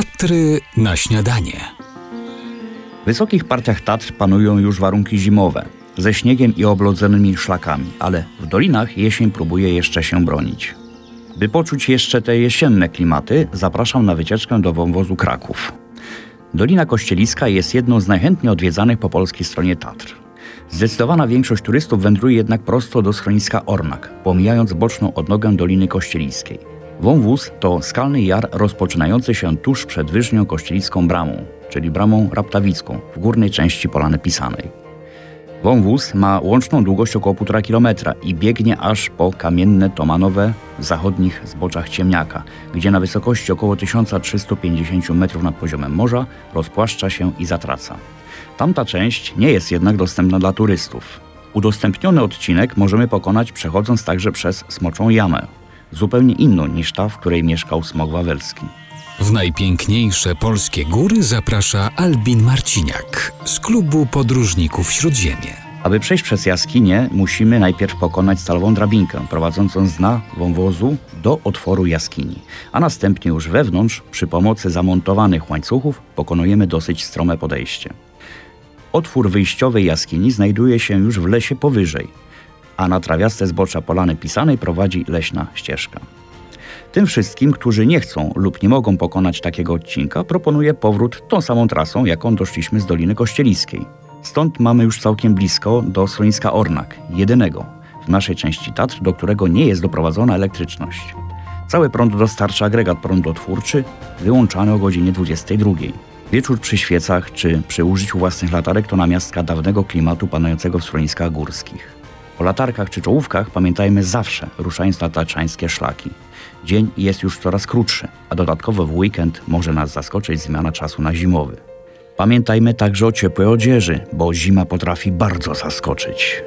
Tatry na śniadanie. W wysokich partiach Tatr panują już warunki zimowe, ze śniegiem i oblodzonymi szlakami, ale w dolinach jesień próbuje jeszcze się bronić. By poczuć jeszcze te jesienne klimaty, zapraszam na wycieczkę do wąwozu Kraków. Dolina Kościeliska jest jedną z najchętniej odwiedzanych po polskiej stronie Tatr. Zdecydowana większość turystów wędruje jednak prosto do schroniska Ornak, pomijając boczną odnogę Doliny Kościeliskiej. Wąwóz to skalny jar rozpoczynający się tuż przed wyżnią kościelicką bramą, czyli bramą raptawicką w górnej części Polany Pisanej. Wąwóz ma łączną długość około 1,5 km i biegnie aż po kamienne Tomanowe w zachodnich zboczach Ciemniaka, gdzie na wysokości około 1350 metrów nad poziomem morza rozpłaszcza się i zatraca. Tamta część nie jest jednak dostępna dla turystów. Udostępniony odcinek możemy pokonać przechodząc także przez Smoczą Jamę, zupełnie inną niż ta, w której mieszkał Smok Wawelski. W najpiękniejsze polskie góry zaprasza Albin Marciniak z klubu podróżników Śródziemie. Aby przejść przez jaskinię, musimy najpierw pokonać stalową drabinkę prowadzącą z dna wąwozu do otworu jaskini, a następnie już wewnątrz przy pomocy zamontowanych łańcuchów pokonujemy dosyć strome podejście. Otwór wyjściowej jaskini znajduje się już w lesie powyżej, a na trawiaste zbocza polany pisanej prowadzi leśna ścieżka. Tym wszystkim, którzy nie chcą lub nie mogą pokonać takiego odcinka, proponuję powrót tą samą trasą, jaką doszliśmy z Doliny Kościeliskiej. Stąd mamy już całkiem blisko do schroniska Ornak, jedynego w naszej części Tatr, do którego nie jest doprowadzona elektryczność. Cały prąd dostarcza agregat prądotwórczy, wyłączany o godzinie 22. Wieczór przy świecach czy przy użyciu własnych latarek to namiastka dawnego klimatu panującego w schroniskach górskich. O latarkach czy czołówkach pamiętajmy zawsze, ruszając na taczańskie szlaki. Dzień jest już coraz krótszy, a dodatkowo w weekend może nas zaskoczyć zmiana czasu na zimowy. Pamiętajmy także o ciepłej odzieży, bo zima potrafi bardzo zaskoczyć.